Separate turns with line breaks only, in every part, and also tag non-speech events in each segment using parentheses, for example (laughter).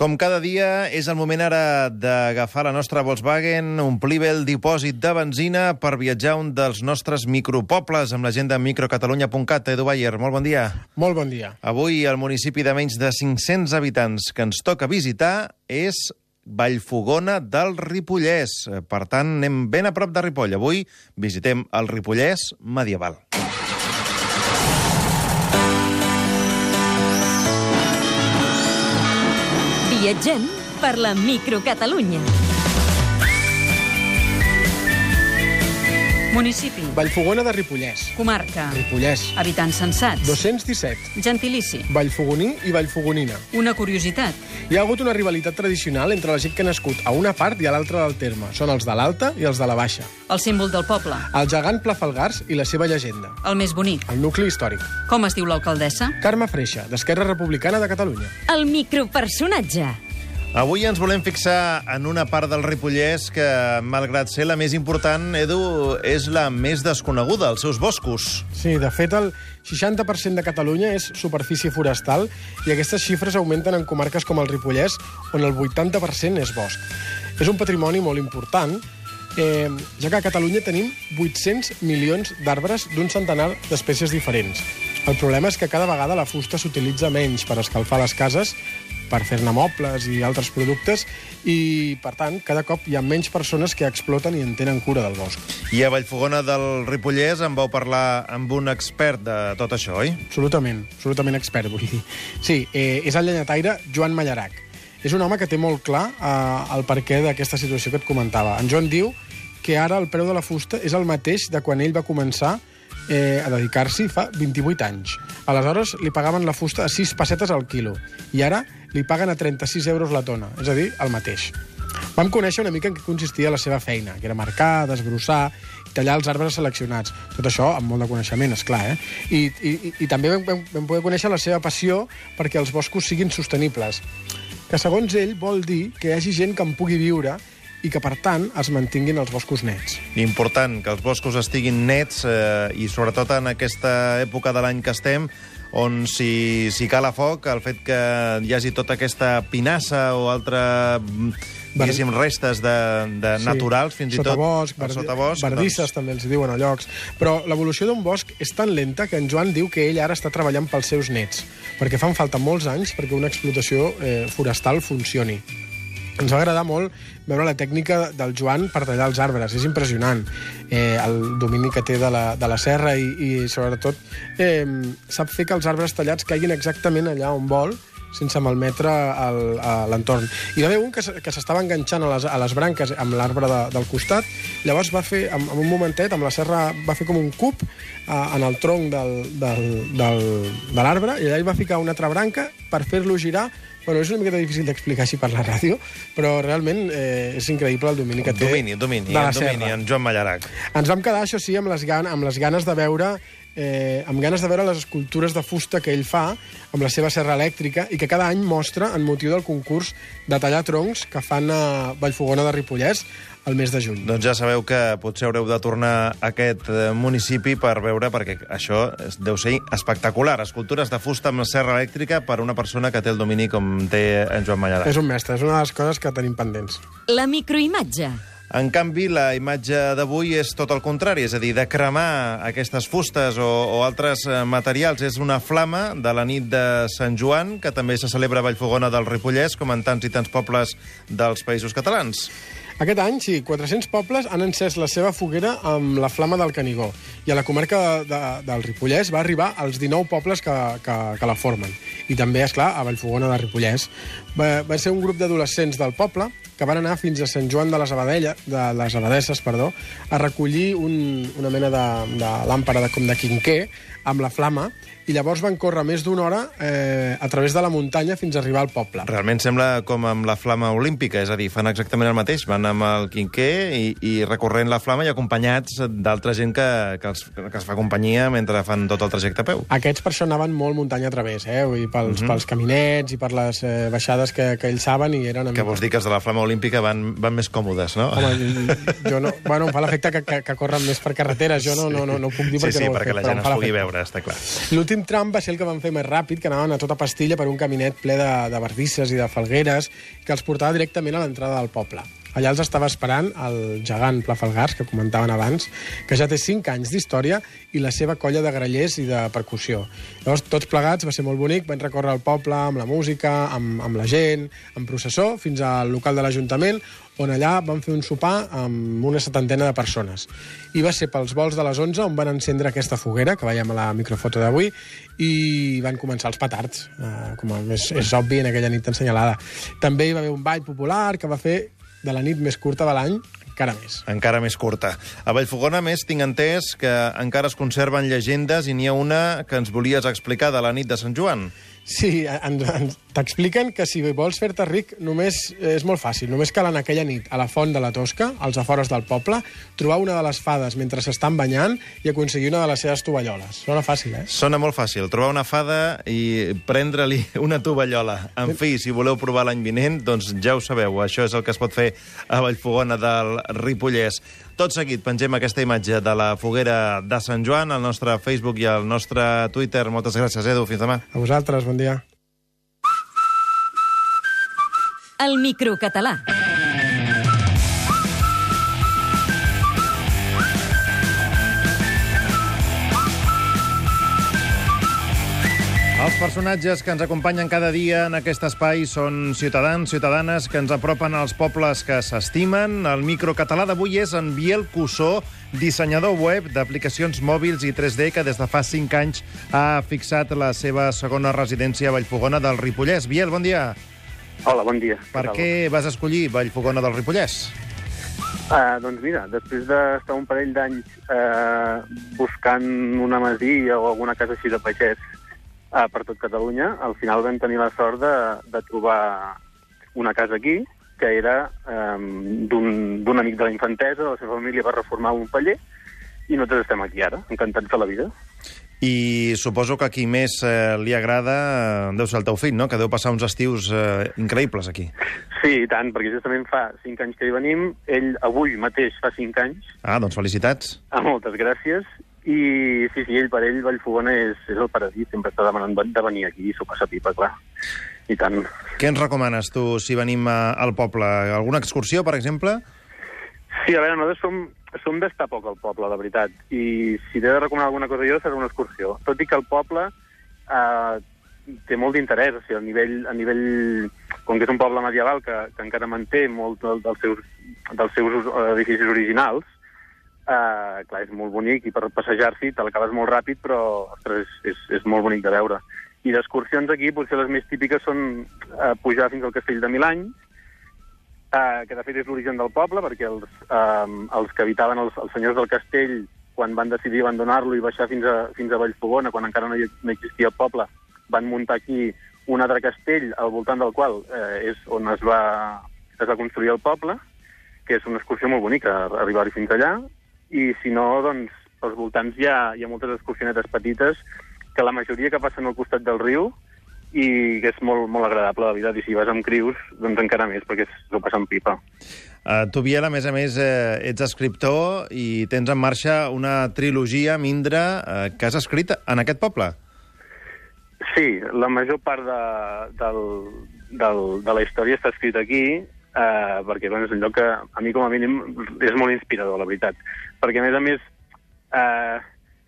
Com cada dia, és el moment ara d'agafar la nostra Volkswagen, omplir bé el dipòsit de benzina per viatjar a un dels nostres micropobles amb la gent de microcatalunya.cat. Edu Bayer, molt bon dia.
Molt bon dia.
Avui, el municipi de menys de 500 habitants que ens toca visitar és Vallfogona del Ripollès. Per tant, anem ben a prop de Ripoll. Avui visitem el Ripollès medieval.
Viatgem per la microcatalunya.
Municipi,
Vallfogona de Ripollès.
comarca,
Ripollès.
habitants censats,
217.
gentilici,
Vallfogoní i Vallfogonina.
una curiositat,
Hi ha hagut una rivalitat tradicional entre la gent que ha nascut a una part i a l'altra del terme. Són els de l'alta i els de la baixa.
el símbol del poble,
El gegant Pla Falgars i la seva llegenda.
el més bonic.
El nucli històric.
Com es diu l'alcaldessa?
Carme Freixa, d'Esquerra Republicana de Catalunya.
El micropersonatge.
Avui ens volem fixar en una part del Ripollès que, malgrat ser la més important, Edu, és la més desconeguda, els seus boscos.
Sí, de fet, el 60% de Catalunya és superfície forestal i aquestes xifres augmenten en comarques com el Ripollès, on el 80% és bosc. És un patrimoni molt important, eh, ja que a Catalunya tenim 800 milions d'arbres d'un centenar d'espècies diferents. El problema és que cada vegada la fusta s'utilitza menys per escalfar les cases, per fer-ne mobles i altres productes, i, per tant, cada cop hi ha menys persones que exploten i en tenen cura del bosc.
I a Vallfogona del Ripollès en vau parlar amb un expert de tot això, oi?
Absolutament, absolutament expert, vull dir. Sí, eh, és el llenyataire Joan Mallarac. És un home que té molt clar eh, el perquè d'aquesta situació que et comentava. En Joan diu que ara el preu de la fusta és el mateix de quan ell va començar eh, a dedicar-s'hi fa 28 anys. Aleshores, li pagaven la fusta a 6 pessetes al quilo i ara li paguen a 36 euros la tona, és a dir, el mateix. Vam conèixer una mica en què consistia la seva feina, que era marcar, desbrossar i tallar els arbres seleccionats. Tot això amb molt de coneixement, és clar, eh? I, i, i també vam, vam, poder conèixer la seva passió perquè els boscos siguin sostenibles, que segons ell vol dir que hi hagi gent que en pugui viure i que, per tant, es mantinguin els boscos nets.
Important que els boscos estiguin nets eh, i sobretot en aquesta època de l'any que estem on si, si cala foc, el fet que hi hagi tota aquesta pinassa o altra mm, diguéssim, restes de, de
Sí.
naturals, fins i tot
Sotabosc,
el
verdi-
sotabosc,
verdisses,
doncs,
també els diuen a llocs. Però l'evolució d'un bosc és tan lenta que en Joan diu que ell ara està treballant pels seus nets, perquè fan falta molts anys perquè una explotació eh, forestal funcioni. Ens va agradar molt veure la tècnica del Joan per tallar els arbres. És impressionant eh, el domini que té de la, de la serra i, i sobretot, eh, sap fer que els arbres tallats caiguin exactament allà on vol sense malmetre l'entorn. I hi va haver un que s'estava enganxant a les, a les branques amb l'arbre de, del costat, llavors va fer, en, en un momentet, amb la serra, va fer com un cub eh, en el tronc del, del, del, de l'arbre, i allà hi va ficar una altra branca per fer-lo girar Bueno, és una miqueta difícil d'explicar així per la ràdio, però realment eh, és increïble el domini que té
domini, domini,
de la
en domini,
serra.
en Joan Mallarac.
Ens vam quedar, això sí, amb les, gan amb les ganes de veure eh, amb ganes de veure les escultures de fusta que ell fa amb la seva serra elèctrica i que cada any mostra en motiu del concurs de tallar troncs que fan a Vallfogona de Ripollès el mes de juny.
Doncs ja sabeu que potser haureu de tornar a aquest eh, municipi per veure, perquè això deu ser espectacular. Escultures de fusta amb serra elèctrica per una persona que té el domini com té en Joan Mallarac.
És un mestre, és una de les coses que tenim pendents.
La microimatge.
En canvi, la imatge d'avui és tot el contrari, és a dir, de cremar aquestes fustes o, o altres eh, materials. És una flama de la nit de Sant Joan, que també se celebra a Vallfogona del Ripollès, com en tants i tants pobles dels països catalans.
Aquest any, sí, 400 pobles han encès la seva foguera amb la flama del Canigó. I a la comarca de, de, del Ripollès va arribar als 19 pobles que, que, que la formen. I també, és clar, a Vallfogona de Ripollès. Va, va ser un grup d'adolescents del poble que van anar fins a Sant Joan de les, Abadella, de les Abadesses perdó, a recollir un, una mena de, de làmpara de, com de quinquer amb la flama i llavors van córrer més d'una hora eh, a través de la muntanya fins a arribar al poble.
Realment sembla com amb la flama olímpica, és a dir, fan exactament el mateix. Van amb el quinquer i, i recorrent la flama i acompanyats d'altra gent que, que, els, que els fa companyia mentre fan tot el trajecte a peu.
Aquests per això anaven molt muntanya a través, eh? Vull dir, pels, mm -hmm. pels caminets i per les eh, baixades que, que ells saben i eren...
Que vols dir que els de la flama olímpica van, van més còmodes, no?
Home, jo no... Bueno, em fa l'efecte que, que, que corren més per carreteres. Jo no, no, no, no ho puc dir
Sí,
perquè
sí,
no ho he
perquè
fet,
la gent ens pugui
l'efecte.
Veure, està clar.
L'últim tram va ser el que van fer més ràpid, que anaven a tota pastilla per un caminet ple de, de bardisses i de falgueres, que els portava directament a l'entrada del poble. Allà els estava esperant el gegant Pla Falgars, que comentaven abans, que ja té 5 anys d'història, i la seva colla de grallers i de percussió. Llavors, tots plegats, va ser molt bonic, van recórrer el poble amb la música, amb, amb la gent, amb processó, fins al local de l'Ajuntament, on allà van fer un sopar amb una setantena de persones. I va ser pels vols de les 11 on van encendre aquesta foguera, que veiem a la microfoto d'avui, i van començar els petards, eh, com és, és obvi en aquella nit ensenyalada. També hi va haver un ball popular que va fer de la nit més curta de l'any encara més.
Encara més curta. A Vallfogona, més, tinc entès que encara es conserven llegendes i n'hi ha una que ens volies explicar de la nit de Sant Joan.
Sí, en, en, t'expliquen que si vols fer-te ric només eh, és molt fàcil. Només cal anar aquella nit a la font de la Tosca, als afores del poble, trobar una de les fades mentre s'estan banyant i aconseguir una de les seves tovalloles. Sona fàcil, eh?
Sona molt fàcil. Trobar una fada i prendre-li (laughs) una tovallola. En fi, si voleu provar l'any vinent, doncs ja ho sabeu. Això és el que es pot fer a Vallfogona del Ripollès. Tot seguit pengem aquesta imatge de la foguera de Sant Joan al nostre Facebook i al nostre Twitter. Moltes gràcies, Edu. Fins demà.
A vosaltres, bon dia.
El microcatalà.
Personatges que ens acompanyen cada dia en aquest espai són ciutadans, ciutadanes que ens apropen als pobles que s'estimen. El microcatalà d'avui és en Biel Cussó, dissenyador web d'aplicacions mòbils i 3D que des de fa 5 anys ha fixat la seva segona residència a Vallfogona del Ripollès. Biel, bon dia.
Hola, bon dia.
Per què vas escollir Vallfogona del Ripollès?
Uh, doncs mira, després d'estar un parell d'anys uh, buscant una masia o alguna casa així de pagès uh, per tot Catalunya, al final vam tenir la sort de, de trobar una casa aquí, que era um, d'un amic de la infantesa, la seva família va reformar un paller, i nosaltres estem aquí ara, encantats de la vida.
I suposo que a qui més eh, li agrada eh, deu ser el teu fill, no? Que deu passar uns estius eh, increïbles aquí.
Sí, i tant, perquè justament fa cinc anys que hi venim, ell avui mateix fa cinc anys,
Ah, doncs felicitats.
Ah, moltes gràcies. I sí, sí, ell per ell Vallfogona és, és el paradís, sempre està demanant de venir aquí i s'ho passa pipa, clar. I tant.
Què ens recomanes tu si venim a, al poble? Alguna excursió, per exemple?
Sí, a veure, nosaltres som, som d'estar poc al poble, de veritat. I si t'he de recomanar alguna cosa jo, serà una excursió. Tot i que el poble eh, té molt d'interès, o sigui, a nivell, a nivell, com que és un poble medieval que, que encara manté molt del, dels seus, dels seus eh, edificis originals, eh, clar, és molt bonic i per passejar-s'hi te l'acabes molt ràpid, però ostres, és, és, és molt bonic de veure. I d'excursions aquí, potser les més típiques són eh, pujar fins al castell de Milany, eh, que de fet és l'origen del poble, perquè els, eh, els que habitaven els, els senyors del castell, quan van decidir abandonar-lo i baixar fins a, fins a Vallfogona, quan encara no, hi, no existia el poble, van muntar aquí un altre castell al voltant del qual eh, és on es va, es va construir el poble, que és una excursió molt bonica, arribar-hi fins allà, i si no, doncs, pels voltants hi ha, hi ha moltes excursionetes petites que la majoria que passen al costat del riu i que és molt, molt agradable, la veritat, i si vas amb crius, doncs encara més, perquè s'ho passa amb pipa.
Uh, tu, Biel, a més a més, eh, ets escriptor i tens en marxa una trilogia, Mindra, eh, que has escrit en aquest poble.
Sí, la major part de, del, del, de la història està escrita aquí, eh, perquè bueno, és un lloc que a mi com a mínim és molt inspirador, la veritat. Perquè a més a més eh,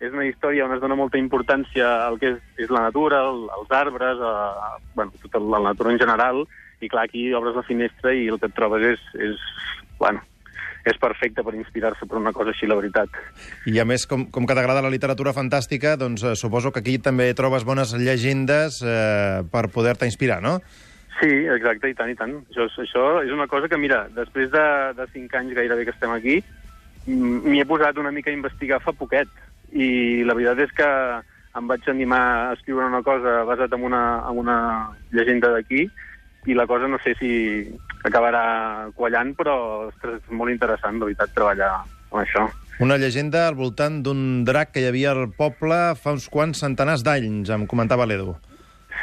és una història on es dona molta importància al que és, és la natura, el, els arbres, eh, bueno, tota la natura en general, i clar, aquí obres la finestra i el que et trobes és, és bueno, és perfecte per inspirar-se per una cosa així, la veritat.
I a més, com, com que t'agrada la literatura fantàstica, doncs eh, suposo que aquí també trobes bones llegendes eh, per poder-te inspirar, no?
Sí, exacte, i tant, i tant. Això, això és una cosa que, mira, després de, de cinc anys gairebé que estem aquí, m'hi he posat una mica a investigar fa poquet. I la veritat és que em vaig animar a escriure una cosa basat en una, en una llegenda d'aquí, i la cosa no sé si acabarà quallant, però ostres, és molt interessant, de veritat, treballar amb això.
Una llegenda al voltant d'un drac que hi havia al poble fa uns quants centenars d'anys, em comentava l'Edu.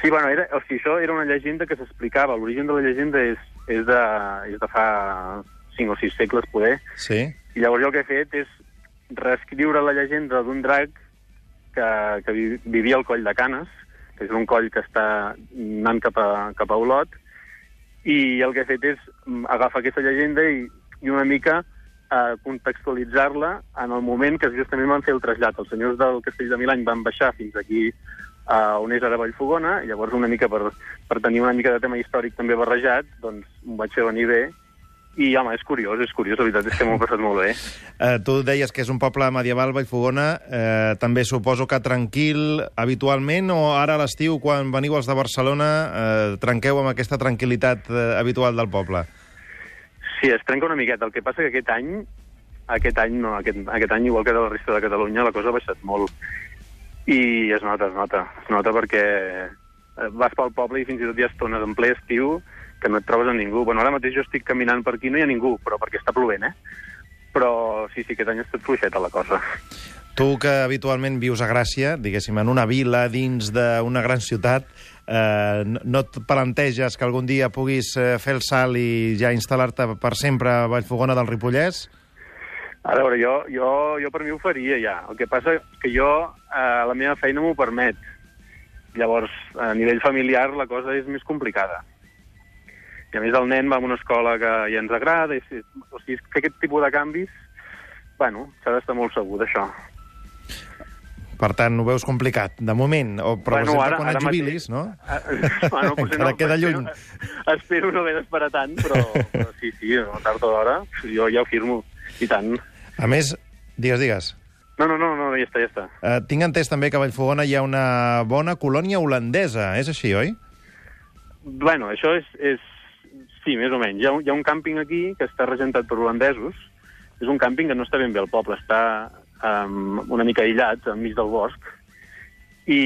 Sí, bueno, era, o sigui, això era una llegenda que s'explicava. L'origen de la llegenda és, és, de, és de fa 5 o 6 segles, poder.
Sí?
I llavors jo el que he fet és reescriure la llegenda d'un drac que, que vi- vivia al coll de Canes, que és un coll que està anant cap a, cap a Olot, i el que he fet és agafar aquesta llegenda i, i una mica eh, contextualitzar-la en el moment que justament van fer el trasllat. Els senyors del Castell de Milany van baixar fins aquí eh, on és ara Vallfogona, i llavors una mica per, per tenir una mica de tema històric també barrejat, doncs m'ho vaig fer venir bé, i home, és curiós, és curiós, la veritat és que m'ho he passat molt bé.
Eh, tu deies que és un poble medieval, Vallfogona, eh, també suposo que tranquil habitualment, o ara a l'estiu, quan veniu els de Barcelona, eh, trenqueu amb aquesta tranquil·litat eh, habitual del poble?
Sí, es trenca una miqueta. El que passa que aquest any, aquest any no, aquest, aquest any, igual que de la resta de Catalunya, la cosa ha baixat molt. I es nota, es nota. Es nota perquè eh, vas pel poble i fins i tot hi ha estones en ple estiu que no et trobes a ningú. Bueno, ara mateix jo estic caminant per aquí, no hi ha ningú, però perquè està plovent, eh? Però sí, sí, aquest any ha estat fluixeta la cosa.
Tu, que habitualment vius a Gràcia, diguéssim, en una vila dins d'una gran ciutat, eh, no, no et planteges que algun dia puguis eh, fer el salt i ja instal·lar-te per sempre a Vallfogona del Ripollès?
A veure, jo, jo, jo per mi ho faria ja. El que passa que jo, eh, la meva feina m'ho permet. Llavors, a nivell familiar, la cosa és més complicada. I a més el nen va a una escola que ja ens agrada, i, si- o sigui, és que aquest tipus de canvis, bueno, s'ha d'estar molt segur d'això.
Per tant, ho veus complicat, de moment. O, però, bueno, per exemple, quan et jubilis, no?
Ah, (laughs) bueno, potser
Encara queda lluny.
Espero, espero no haver d'esperar tant, però, però sí, sí, no, tard o d'hora, jo ja ho firmo, i tant.
A més, digues, digues.
No, no, no, no ja està, ja està.
Uh, tinc entès també que a Vallfogona hi ha una bona colònia holandesa, és així, oi?
Bueno, això és, és... Sí, més o menys. Hi ha, hi ha un càmping aquí que està regentat per holandesos. És un càmping que no està ben bé al poble, està um, una mica aïllat, enmig del bosc. I,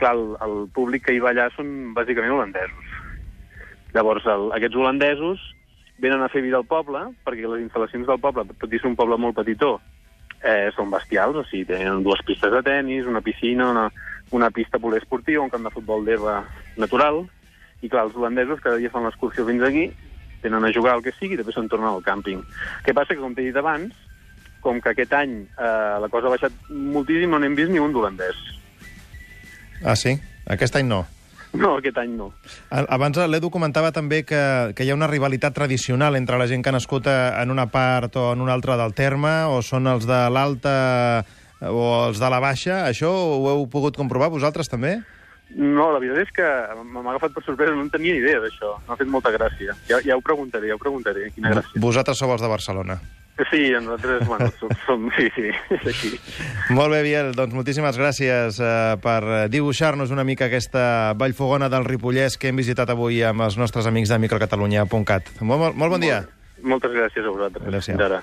clar, el, el públic que hi va allà són bàsicament holandesos. Llavors, el, aquests holandesos venen a fer vida al poble, perquè les instal·lacions del poble, tot i ser un poble molt petitó, eh, són bestials, o sigui, tenen dues pistes de tennis, una piscina, una, una pista poliesportiva, un camp de futbol d'herba natural, i clar, els holandesos cada dia fan l'excursió fins aquí, tenen a jugar el que sigui i després se'n tornen al càmping. Què passa? Que, com t'he dit abans, com que aquest any eh, la cosa ha baixat moltíssim, no n'hem vist ni un d'holandès.
Ah, sí? Aquest any no.
No, aquest any no.
Abans l'Edu comentava també que, que hi ha una rivalitat tradicional entre la gent que ha nascut a- en una part o en una altra del terme, o són els de l'alta o els de la baixa. Això ho heu pogut comprovar vosaltres també?
No, la veritat és que m'ha agafat per sorpresa, no en tenia ni idea d'això. M'ha fet molta gràcia. Ja, ja ho preguntaré, ja ho preguntaré, quina gràcia.
Vosaltres sou els de Barcelona.
Sí, nosaltres, bueno, som, som, sí, sí, és així.
Molt bé, Biel, doncs moltíssimes gràcies eh, per dibuixar-nos una mica aquesta Vallfogona del Ripollès que hem visitat avui amb els nostres amics de microcatalunya.cat. Molt, molt, molt bon dia.
Moltes gràcies a vosaltres.
Adéu-siau.
Ara.